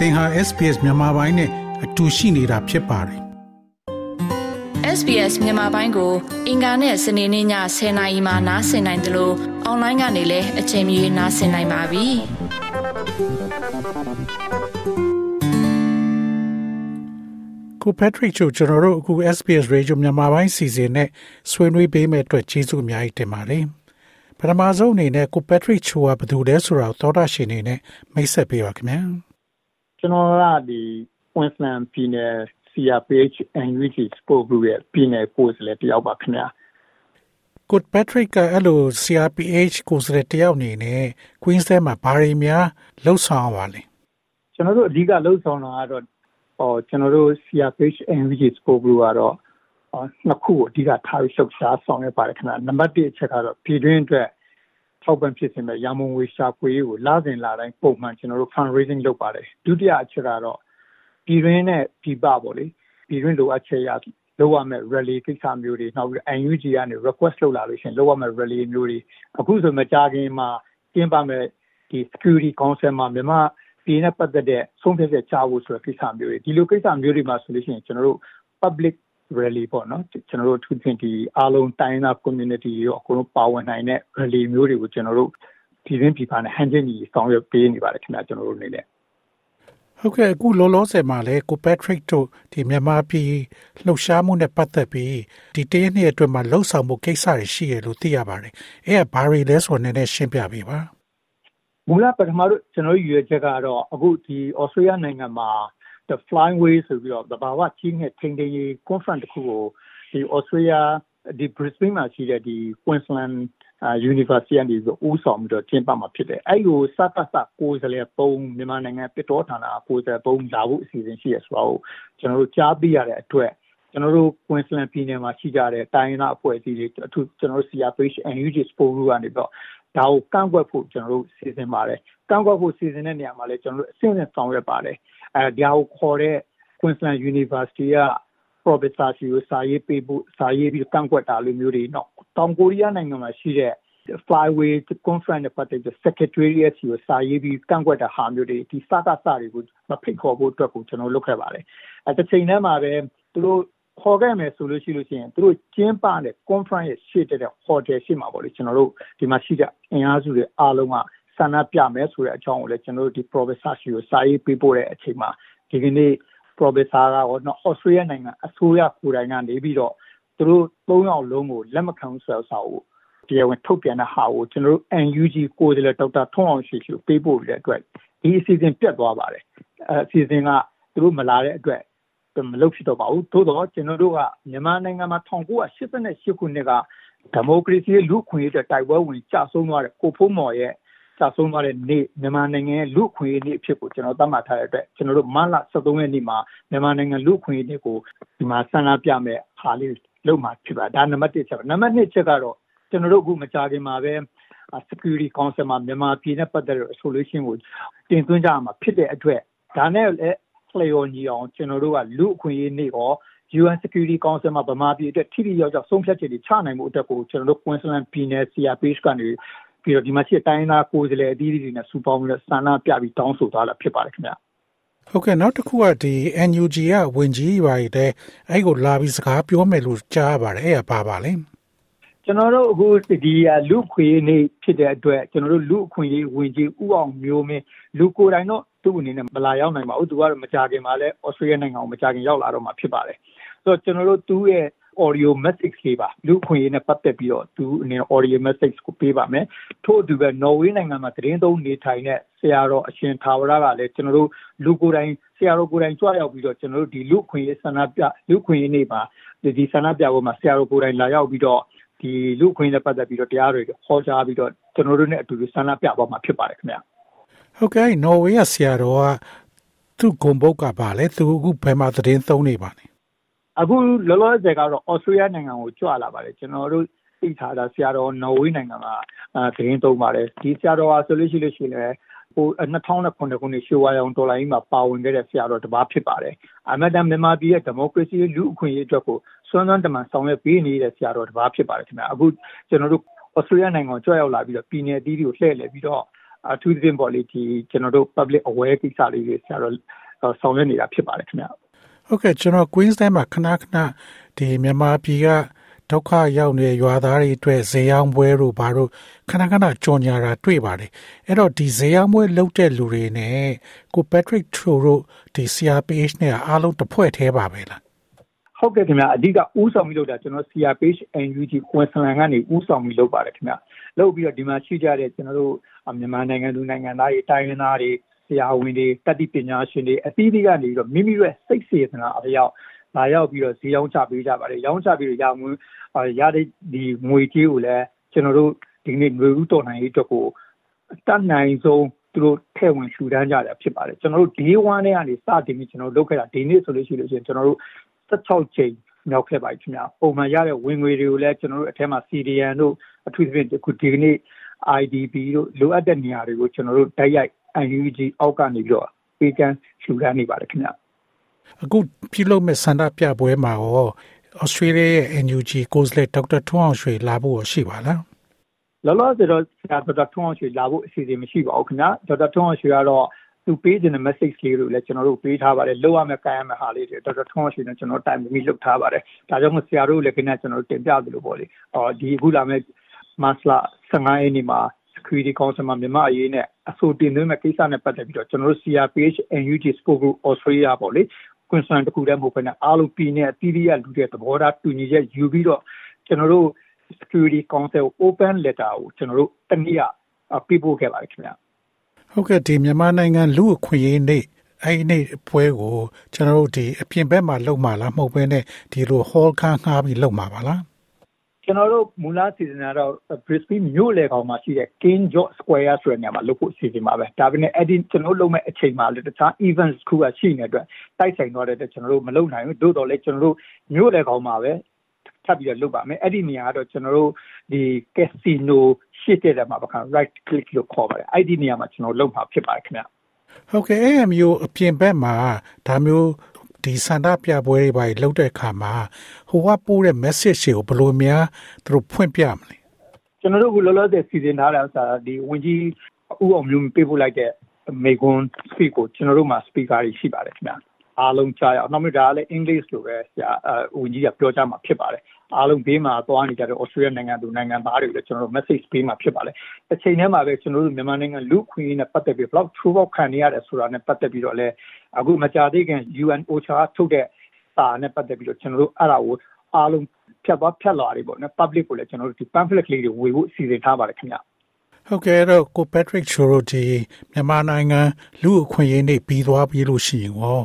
သင်ဟာ SPS မြန်မာပိုင်းနဲ့အတူရှိနေတာဖြစ်ပါတယ် SBS မြန်မာပိုင်းကို အင်ကာနဲ့စနေနေ့ည10:00နာရီမှနားဆင်နိုင်တယ်လို့အွန်လိုင်းကနေလည်းအချိန်မီနားဆင်နိုင်ပါပြီကိုပက်ထရစ်ချိုကျွန်တော်တို့အခု SBS Radio မြန်မာပိုင်းစီစဉ်နဲ့ဆွေးနွေးပေးမဲ့အတွက်ကျေးဇူးအများကြီးတင်ပါတယ်ပထမဆုံးအနေနဲ့ကိုပက်ထရစ်ချိုကဘယ်သူလဲဆိုတာကိုသောတာရှင်နေနဲ့မိတ်ဆက်ပေးပါခင်ဗျာ ကျွန်တော်ကဒီ Queensland ပြည်နယ် CRPH NUG Sport Group ရဲ့ပြည်နယ်ကိုယ်စားလှယ်တယောက်ပါခင်ဗျာကိုပက်ထရစ်ကအဲ့လို CRPH ကိုယ်စားလှယ်တယောက်အနေနဲ့ Queensland မှာဘာတွေများလှုပ်ဆောင်ပါလဲကျွန်တော်တို့အဓိကလှုပ်ဆောင်တာကတော့ဟောကျွန်တော်တို့ CRPH NUG Sport Group ကတော့နှစ်ခုကိုအဓိကထားပြီးလှုပ်ရှားဆောင်ရွက်ပါတယ်ခင်ဗျာနံပါတ်1အချက်ကတော့ပြည်တွင်းအတွက် ထောက်ပံ့ဖြစ်စေမဲ့ရမုံငွေရှာဖွေရေးကိုလစဉ်လာတိုင်းပုံမှန်ကျွန်တော်တို့ fundraising လုပ်ပါတယ်ဒုတိယအချက်ကတော့ပြည်တွင်းနဲ့ပြည်ပပေါ့လေပြည်တွင်းလိုအပ်ချက်ရလောက်ရမဲ့ rally ကိစ္စမျိုးတွေနောက်ပြီး UNG ကနေ request လုပ်လာလို့ရှိရင်လောက်ရမဲ့ rally မျိုးတွေအခုဆိုမကြခင်မှာကျင်းပမဲ့ဒီ security council မှာမြန်မာပြည်နဲ့ပတ်သက်တဲ့ဆုံးဖြတ်ချက်ချဖို့ဆိုတဲ့ကိစ္စမျိုးတွေဒီလိုကိစ္စမျိုးတွေမှာဆိုလို့ရှိရင်ကျွန်တော်တို့ public rally ပေါ့နော်ကျွန်တော်တို့သူပြင်ဒီအားလုံးတိုင်းသား community ရောအကုန်လုံးပါဝင်နိုင်တဲ့ rally မျိုးတွေကိုကျွန်တော်တို့ပြည်တွင်းပြည်ပနဲ့ဟန်ချင်းကြီးဆောင်ရွက်ပေးနေပါတယ်ခင်ဗျာကျွန်တော်တို့အနေနဲ့ဟုတ်ကဲ့အခုလောလောဆယ်မှာလဲကိုပက်ထရစ်တို့ဒီမြန်မာပြည်လှုပ်ရှားမှုနဲ့ပတ်သက်ပြီးဒီတရက်နှစ်အတွင်းမှာလှုပ်ဆောင်မှုကိစ္စတွေရှိရလို့သိရပါတယ်။အဲကဘာတွေလဲဆိုတော့နည်းနည်းရှင်းပြပေးပါ။မူလပထမတို့ကျွန်တော်ရွေချက်ကတော့အခုဒီဩစတြေးလျနိုင်ငံမှာ the flyway ဆိုပြီးတော့သဘာဝကြီးငယ်ထိန်ထိန်ကြီး conference တစ်ခုကိုဒီ Australia ဒီ Brisbane မှာရှိတဲ့ဒီ Queensland University ကနေဦးဆောင်ပြီးတော့ကျင်းပမှာဖြစ်တယ်။အဲ့လိုစကစကိုယ်စားလှယ်ပုံမြန်မာနိုင်ငံပစ်တော်ဌာနကိုယ်စားလှယ်ပုံလာဖို့အစီအစဉ်ရှိရဆိုတော့ကျွန်တော်တို့ကြားသိရတဲ့အတွက်ကျွန်တော်တို့ Queensland ပြည်နယ်မှာရှိကြတဲ့တိုင်းရင်းသားအဖွဲ့အစည်းတွေအထူးကျွန်တော်တို့ CRPH NUG Sport Group ကနေပြီးတော့ဒါကိုကန့်ကွက်ဖို့ကျွန်တော်တို့စီစဉ်ပါတယ်။ကန့်ကွက်ဖို့စီစဉ်တဲ့နေရာမှာလည်းကျွန်တော်တို့အဆင့်ဆင့်ဆောင်ရွက်ပါတယ်။ အဲဒါကိုခေါ်တဲ့ Queensland University က professor စီကိုစာရေးပေးဖို့စာရေးပြီးကန့်ကွက်တာလိုမျိုးတွေတော့တောင်ကိုရီးယားနိုင်ငံမှာရှိတဲ့ flyway conference နဲ့ပတ်သက်တဲ့ secretariat ကိုစာရေးပြီးကန့်ကွက်တာဟာမျိုးတွေဒီစကားစတွေကိုမဖိတ်ခေါ်ဖို့အတွက်ကိုကျွန်တော်လုပ်ခဲ့ပါတယ်အဲတစ်ချိန်တည်းမှာပဲသူတို့ခေါ်ခဲ့မယ်ဆိုလို့ရှိလို့ရှိရင်သူတို့ကျင်းပတဲ့ conference ရဲ့ရှေ့တဲ့ hotel ရှေ့မှာပေါ့လေကျွန်တော်တို့ဒီမှာရှိတဲ့အင်အားစုတွေအားလုံးက ဆန္ဒပြမယ်ဆိုတဲ့အကြောင်းကိုလည်းကျွန်တော်တို့ဒီ professor ရှိကိုစာရေးပေးပို့တဲ့အချိန်မှာဒီကနေ့ professor ကတော့ Australia နိုင်ငံအစိုးရကိုယ်တိုင်ကနေပြီးတော့သူတို့၃ယောက်လုံးကိုလက်မခံဆိုတဲ့စာကိုတရားဝင်ထုတ်ပြန်တဲ့ဟာကိုကျွန်တော်တို့ NUG ကိုယ်စားလှယ်ဒေါက်တာထွန်းအောင်ရှိရှိပေးပို့ပြီးတဲ့အတွက်ဒီအစီအစဉ်ပြတ်သွားပါတယ်အဲအစီအစဉ်ကသူတို့မလာတဲ့အတွက်မလုပ်ဖြစ်တော့ပါဘူးသို့တော့ကျွန်တော်တို့ကမြန်မာနိုင်ငံမှာ1988ခုနှစ်ကဒီမိုကရေစီလူ့ခွင့်ရေးတိုက်ပွဲဝင်ကြဆုံးသွားတဲ့ကိုဖုံးမော်ရဲ့ ကြဆုံးသွားတဲ့နေ့မြန်မာနိုင်ငံရဲ့လူ့ခွင့်ရေးနေ့အဖြစ်ကိုကျွန်တော်သတ်မှတ်ထားတဲ့အတွက်ကျွန်တော်တို့မလ23ရက်နေ့မှာမြန်မာနိုင်ငံလူ့ခွင့်ရေးနေ့ကိုဒီမှာဆန္ဒပြမဲ့ဟာလေးလုပ်မှာဖြစ်ပါဒါနံပါတ်1ချက်နံပါတ်2ချက်ကတော့ကျွန်တော်တို့အခုမကြခင်မှာပဲ security council မှာမြန်မာပြည်နဲ့ပတ်သက်တဲ့ solution ကိုတင်သွင်းကြမှာဖြစ်တဲ့အတွက်ဒါနဲ့လည်းလျော်ညီအောင်ကျွန်တော်တို့ကလူအခွင့်အရေးနေ့ရော UN Security Council မှာဗမာပြည်အတွက်ထိထိရောက်ရောက်ဆုံးဖြတ်ချက်တွေချနိုင်မှုအတွက်ကိုကျွန်တော်တို့ Queensland ပြည်နယ် CRPH ကနေ ပြီးတော့ဒီမှာရှိတဲ့တိုင်းသားကိုယ်စားလှယ်အသီးသီးတွေနဲ့စူပေါင်းပြီးတော့စာနာပြပြီးတောင်းဆိုသွားတာဖြစ်ပါတယ်ခင်ဗျာဟုတ်ကဲ့နောက်တစ်ခုကဒီ NUG ကဝင်ကြီးပါရတဲ့အဲ့ကိုလာပြီးစကားပြောမယ်လို့ကြားပါတယ်အဲ့ဒါပါပါလဲကျွန်တော်တို့အခုဒီလူခွေနေဖြစ်တဲ့အတွက်ကျွန်တော်တို့လူအခွင့်အရေးဝင်ကြီးဥအောင်မျိုးမင်းလူကိုယ်တိုင်တော့သူ့အနေနဲ့မလာရောက်နိုင်ပါဘူးသူကတော့မကြခင်မှာလဲဩစတြေးလျနိုင်ငံကိုမကြခင်ရောက်လာတော့မှဖြစ်ပါတယ်ဆိုတော့ကျွန်တော်တို့သူ့ရဲ့ audio message လေးပါလူခွင့်ရေးနဲ့ပတ်သက်ပြီးတော့သူအနေနဲ့ audio message ကိုပေးပါမယ်ထို့အတူပဲ Norway နိုင်ငံမှာသတင်းသုံးနေထိုင်တဲ့ဆရာတော်အရှင်သာဝရကလည်းကျွန်တော်တို့လူကိုယ်တိုင်ဆရာတော်ကိုယ်တိုင်ကြွရောက်ပြီးတော့ကျွန်တော်တို့ဒီလူခွင့်ရေးဆန္ဒပြလူခွင့်ရေးနေ့မှာဒီဆန္ဒပြပွဲမှာဆရာတော်ကိုယ်တိုင်လာရောက်ပြီးတော့ဒီလူခွင့်နဲ့ပတ်သက်ပြီးတော့တရားတွေဟောကြားပြီးတော့ကျွန်တော်တို့နဲ့အတူတူဆန္ဒပြသွားမှာဖြစ်ပါတယ်ခင်ဗျာဟုတ်ကဲ့နော်ဝေးရဆရာတော်ကသူ့ဂုံဘုတ်ကပါလေသူအခုဘယ်မှာသတင်းသုံးနေပါလဲ အခုလောလောဆယ်ကတော့ ဩစတြေးလျနိုင်ငံကိုကြွလာပါတယ်ကျွန်တော်တို့သိထားတာဆရာတော်နော်ဝေးနိုင်ငံမှာသတင်းသုံးပါတယ်ဒီဆရာတော်ဟာဆိုလို့ရှိလို့ရှိရင်ဟို2009ခုနှစ်ရွှေဝါရောင်ဒေါ်လာကြီးမှာပါဝင်ခဲ့တဲ့ဆရာတော်တစ်ပါးဖြစ်ပါတယ်။အမတ်တန်မြန်မာပြည်ရဲ့ဒီမိုကရေစီလူ့အခွင့်အရေးအတွက်ကိုစွမ်းစွမ်းတမန်ဆောင်ရွက်ပေးနေတဲ့ဆရာတော်တစ်ပါးဖြစ်ပါတယ်ခင်ဗျာ။အခုကျွန်တော်တို့ဩစတြေးလျနိုင်ငံကိုကြွရောက်လာပြီးတော့ပြည်내အသီးတွေကိုလှည့်လည်ပြီးတော့အထူးသဖြင့်ပေါ့လေဒီကျွန်တော်တို့ public aware ကိစ္စလေးတွေဆရာတော့ဆောင်ရွက်နေတာဖြစ်ပါတယ်ခင်ဗျ ဟုတ်ကဲ့ကျွန်တော် Queensland မှာခဏခဏဒီမြန်မာပြည်ကဒုက္ခရောက်နေတဲ့ရွာသားတွေအတွက်ဇေယောင်းပွဲတို့ဘာတို့ခဏခဏကြော်ညာတာတွေ့ပါတယ်အဲ့တော့ဒီဇေယောင်းပွဲလုပ်တဲ့လူတွေနဲ့ကို Patrick Tro တို့ဒီ CRPH နဲ့အားလုံးတစ်ဖွဲ့သေးပါပဲလားဟုတ်ကဲ့ခင်ဗျာအဓိကဥဆောင်ပြီးလုပ်တာကျွန်တော် CRPH NUG ကွန်ဆလန်ကနေဥဆောင်ပြီးလုပ်ပါတယ်ခင်ဗျာလုပ်ပြီးတော့ဒီမှာရှိကြတဲ့ကျွန်တော်တို့မြန်မာနိုင်ငံသူနိုင်ငံသားတွေတိုင်းရင်းသားတွေ ဆရာဝန်တွေတတိပညာရှင်တွေအသီးသီးကနေပြီးတော့မိမိရဲ့စိတ်စေတနာအလျောက်လာရောက်ပြီးတော့ဈေးရောင်းချပေးကြပါတယ်ရောင်းချပြီးတော့ရငွေရတဲ့ဒီငွေကြေးကိုလည်းကျွန်တော်တို့ဒီနေ့ငွေဥတော်နိုင်ရေးအတွက်ကိုအတတ်နိုင်ဆုံးသူတို့ထဲ့ဝင်ရှူတန်းကြတာဖြစ်ပါတယ်ကျွန်တော်တို့ day 1နဲ့ကနေစတင်ပြီးကျွန်တော်တို့လုပ်ခဲ့တာဒီနေ့ဆိုလို့ရှိလို့ရှိရင်ကျွန်တော်တို့16ချိန်မြောက်ခဲ့ပါပြီခင်ဗျာပုံမှန်ရတဲ့ဝင်ငွေတွေကိုလည်းကျွန်တော်တို့အထက်မှာ CDN တို့အထူးသဖြင့်အခုဒီနေ့ IDB တို့လိုအပ်တဲ့နေရာတွေကိုကျွန်တော်တို့တိုက်ရိုက် UNG အောက်ကနေပြီးတော့ပေးကမ်းရှူတန်းနေပါတယ်ခင်ဗျာအခုပြုလုပ်မဲ့စန္ဒပြပွဲမှာရောဩစတြေးလျရဲ့ NUG ကိုစလက်ဒေါက်တာထွန်းအောင်ရွှေလာဖို့ရှိပါလားလောလောဆယ်တော့ဆရာဒေါက်တာထွန်းအောင်ရွှေလာဖို့အစီအစဉ်မရှိပါဘူးခင်ဗျာဒေါက်တာထွန်းအောင်ရွှေကတော့သူပေးခြင်းတဲ့ message လေးတွေကိုလည်းကျွန်တော်တို့ပေးထားပါတယ်လောက်ရမယ့်ကိုင်းရမယ့်ဟာလေးတွေဒေါက်တာထွန်းအောင်ရွှေနဲ့ကျွန်တော်တိုင်ပြီးလုပ်ထားပါတယ်ဒါကြောင့်မို့ဆရာတို့လည်းခဏကျွန်တော်တို့တင်ပြသလိုပေါ့လေအော်ဒီအခုလာမယ့်မတ်လ15ရက်နေ့မှာ Security Council မှာမြန်မာအရေးနဲ့အဆိုတင်သွင်းမဲ့ကိစ္စနဲ့ပတ်သက်ပြီးတော့ကျွန်တော်တို့ CRPH NUG Sport Group Australia ပေါ့လေ Queensland တခုတည်းမဟုတ်ဘဲနဲ့အားလုံးပြည်နယ်အသီးသီးရလူတဲ့သဘောထားတူညီချက်ယူပြီးတော့ကျွန်တော်တို့ Security Council Open Letter ကိုကျွန်တော်တို့တနည်းအားပြပို့ခဲ့ပါတယ်ခင်ဗျာဟုတ်ကဲ့ဒီမြန်မာနိုင်ငံလူအခွင့်အရေးနေ့အဲ့ဒီနေ့ပွဲကိုကျွန်တော်တို့ဒီအပြင်ဘက်မှာလုပ်မှာလားမဟုတ်ဘဲနဲ့ဒီလို hall ခန်းငှားပြီးလုပ်မှာပါလား ကျွန်တော်တို့မူလစီစဉ်တာတော့ Brisbane မြို့လေကောင်မှာရှိတဲ့ King George Square ဆိုတဲ့နေရာမှာလုပ်ဖို့စီစဉ်ပါပဲဒါပေမဲ့အဲ့ဒီကျွန်တော်လုပ်မဲ့အချိန်မှာလည်းတခြား events ခုကရှိနေတဲ့အတွက်တိုက်ဆိုင်သွားတဲ့အတွက်ကျွန်တော်တို့မလုပ်နိုင်ဘူးသို့တော်လည်းကျွန်တော်တို့မြို့လေကောင်မှာပဲထပ်ပြီးတော့လုပ်ပါမယ်အဲ့ဒီနေရာကတော့ကျွန်တော်တို့ဒီ casino ရှိတဲ့မှာပါခါ right click လို့ခေါ်ပါတယ်အဲ့ဒီနေရာမှာကျွန်တော်လုပ်မှာဖြစ်ပါတယ်ခင်ဗျဟုတ်ကဲ့အဲ့မျိုးအပြင်ဘက်မှာဒါမျိုး ဒီစန္ဒပြပွဲတွေပါလှုပ်တဲ့အခါမှာဟိုကပို့တဲ့ message တွေကိုဘယ်လိုများသူတို့ဖွင့်ပြမလဲကျွန်တော်တို့ကလောလောဆယ်စီစဉ်ထားတဲ့ဥစ္စာဒီဝင်ကြီးဥအောင်မျိုးပေးပို့လိုက်တဲ့မေကွန် speak ကိုကျွန်တော်တို့မှာ speaker တွေရှိပါတယ်ခင်ဗျာ အားလုံးကြားရအောင်နောက်မှဒါကလည်း English လိုပဲဆရာဝန်ကြီးကပြောကြမှာဖြစ်ပါတယ်အားလုံးဘေးမှာသွားနေကြတဲ့ Australia နိုင်ငံသူနိုင်ငံသားတွေကိုလည်းကျွန်တော်တို့ message ပေးမှာဖြစ်ပါတယ်အချိန်ထဲမှာပဲကျွန်တော်တို့မြန်မာနိုင်ငံလူခွင့်ရေးနဲ့ပတ်သက်ပြီးဘလောက် true ပေါက်ခံနေရတယ်ဆိုတာနဲ့ပတ်သက်ပြီးတော့လည်းအခုမကြာသေးခင် UN OCHA ထုတ်တဲ့စာနဲ့ပတ်သက်ပြီးတော့ကျွန်တော်တို့အဲ့ဒါကိုအားလုံးဖြတ်သွားဖြတ်လာတွေပေါ့နော် public ကိုလည်းကျွန်တော်တို့ဒီ pamphlet လေးတွေဝေဖို့အစီအစဉ်ထားပါတယ်ခင်ဗျ ဟုတ်ကဲ့တော့ကို Patrick Choroti မြန်မာနိုင်ငံလူအခွင့်အရေးနေ့ပြီးသွားပြီလို့ရှိရင်ဟော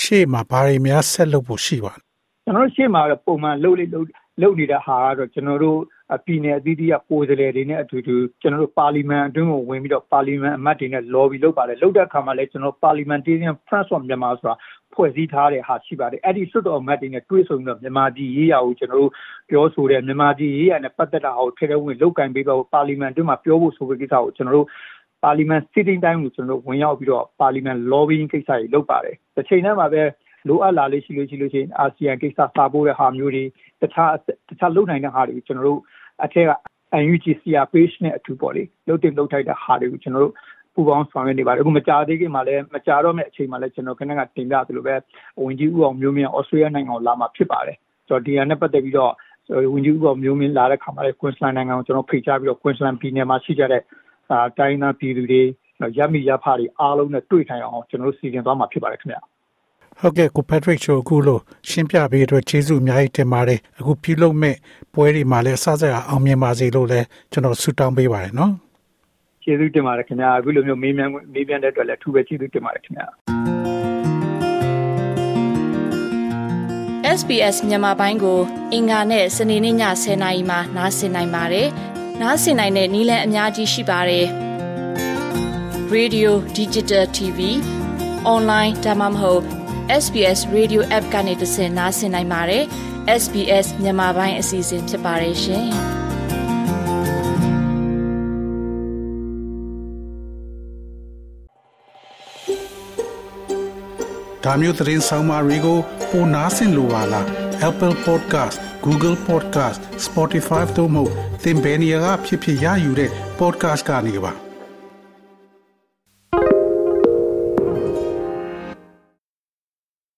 ရှေ့မှာဘာတွေများဆက်လုပ်ဖို့ရှိပါလဲကျွန်တော်တို့ရှေ့မှာပုံမှန်လုပ်လေလုပ်လုပ်နေတဲ့ဟာကတော့ကျွန်တော်တို့ ပြည်နယ်အသီးသီးကကိုယ်စားလှယ်တွေနဲ့အတူတူကျွန်တော်တို့ပါလီမန်အတွင်းကိုဝင်ပြီးတော့ပါလီမန်အမတ်တွေနဲ့ lobby လုပ်ပါတယ်လုပ်တဲ့အခါမှာလည်းကျွန်တော် parliamentarian friends of Myanmar ဆိုတာဖွဲ့စည်းထားတဲ့ဟာရှိပါတယ်အဲ့ဒီစွတ်တော်အမတ်တွေနဲ့တွေ့ဆုံပြီးတော့မြန်မာပြည်ရေးရာကိုကျွန်တော်တို့ပြောဆိုတဲ့မြန်မာပြည်ရေးရာနဲ့ပတ်သက်တာကိုထဲထဲဝင်လောက်ကင်ပေးတော့ပါလီမန်အတွင်းမှာပြောဖို့ဆိုတဲ့ကိစ္စကိုကျွန်တော်တို့ပါလီမန် sitting time ကိုကျွန်တော်တို့ဝင်ရောက်ပြီးတော့ပါလီမန် lobbying ကိစ္စတွေလုပ်ပါတယ်တစ်ချိန်တည်းမှာပဲလိုအပ်လာလေးရှိလို့ရှိလို့ရှိရင်အာဆီယံကိစ္စစာပို့တဲ့ဟာမျိုးတွေတခြားတခြားလုံနိုင်တဲ့ဟာတွေကိုကျွန်တော်တို့ အထက်က UNGCR page နဲ့အထူးပေါ့လေလုတ်တင်လုတ်ထိုက်တဲ့ဟာတွေကိုကျွန်တော်တို့ပူပေါင်းဆောင်ရွက်နေပါတယ်အခုမကြာသေးခင်မှာလည်းမကြာတော့မယ့်အချိန်မှာလည်းကျွန်တော်ခဏကတင်ပြသလိုပဲဝင်ကြီးဦးအောင်မျိုးမင်းဩစတြေးလျနိုင်ငံကိုလာမှာဖြစ်ပါတယ်ဆိုတော့ဒီဟာနဲ့ပတ်သက်ပြီးတော့ဝင်ကြီးဦးအောင်မျိုးမင်းလာတဲ့ခါမှာလည်းကွင်းစလန်နိုင်ငံကိုကျွန်တော်ဖိတ်ကြားပြီးတော့ကွင်းစလန်ပြည်နယ်မှာရှိကြတဲ့အာတိုင်းသားပြည်သူတွေရမီရဖတွေအားလုံးနဲ့တွေ့ထိုင်အောင်ကျွန်တော်တို့စီစဉ်သွားမှာဖြစ်ပါတယ်ခင်ဗျာ ဟုတ်ကဲ့ကို Patrick ချိုအခုလို့ရှင်းပြပေးအတွက်ကျေးဇူးအများကြီးတင်ပါတယ်အခုပြုလုပ်မဲ့ပွဲတွေမှာလည်းအစစအအောင်မြင်ပါစေလို့လည်းကျွန်တော်ဆုတောင်းပေးပါတယ်နော်ကျေးဇူးတင်ပါတယ်ခင်ဗျာအခုလိုမျိုးမေးမြန်းမေးမြန်းတဲ့အတွက်လည်းအထူးပဲကျေးဇူးတင်ပါတယ်ခင်ဗျာ SBS မြန်မာပိုင်းကို အင်ကာနဲ့စနေနေ့ည10:00နာရီမှနားဆင်နိုင်ပါတယ်။နားဆင်နိုင်တဲ့နည်းလမ်းအများကြီးရှိပါတယ်။ Radio Digital TV online ဒါမှမဟုတ် SBS Radio App ကနေသင်နားဆင်နိုင်ပါတယ်။ SBS မြန်မာပိုင်းအစီအစဉ်ဖြစ်ပါတယ်ရှင်။ဒါမျိုးသတင်းဆောင်မတွေကိုပိုနားဆင်လိုပါလား Apple Podcast Google Podcast Spotify တို့မှာသင်ပင်ရာဖြစ်ဖြစ်ရယူတဲ့ podcast ကနေပါ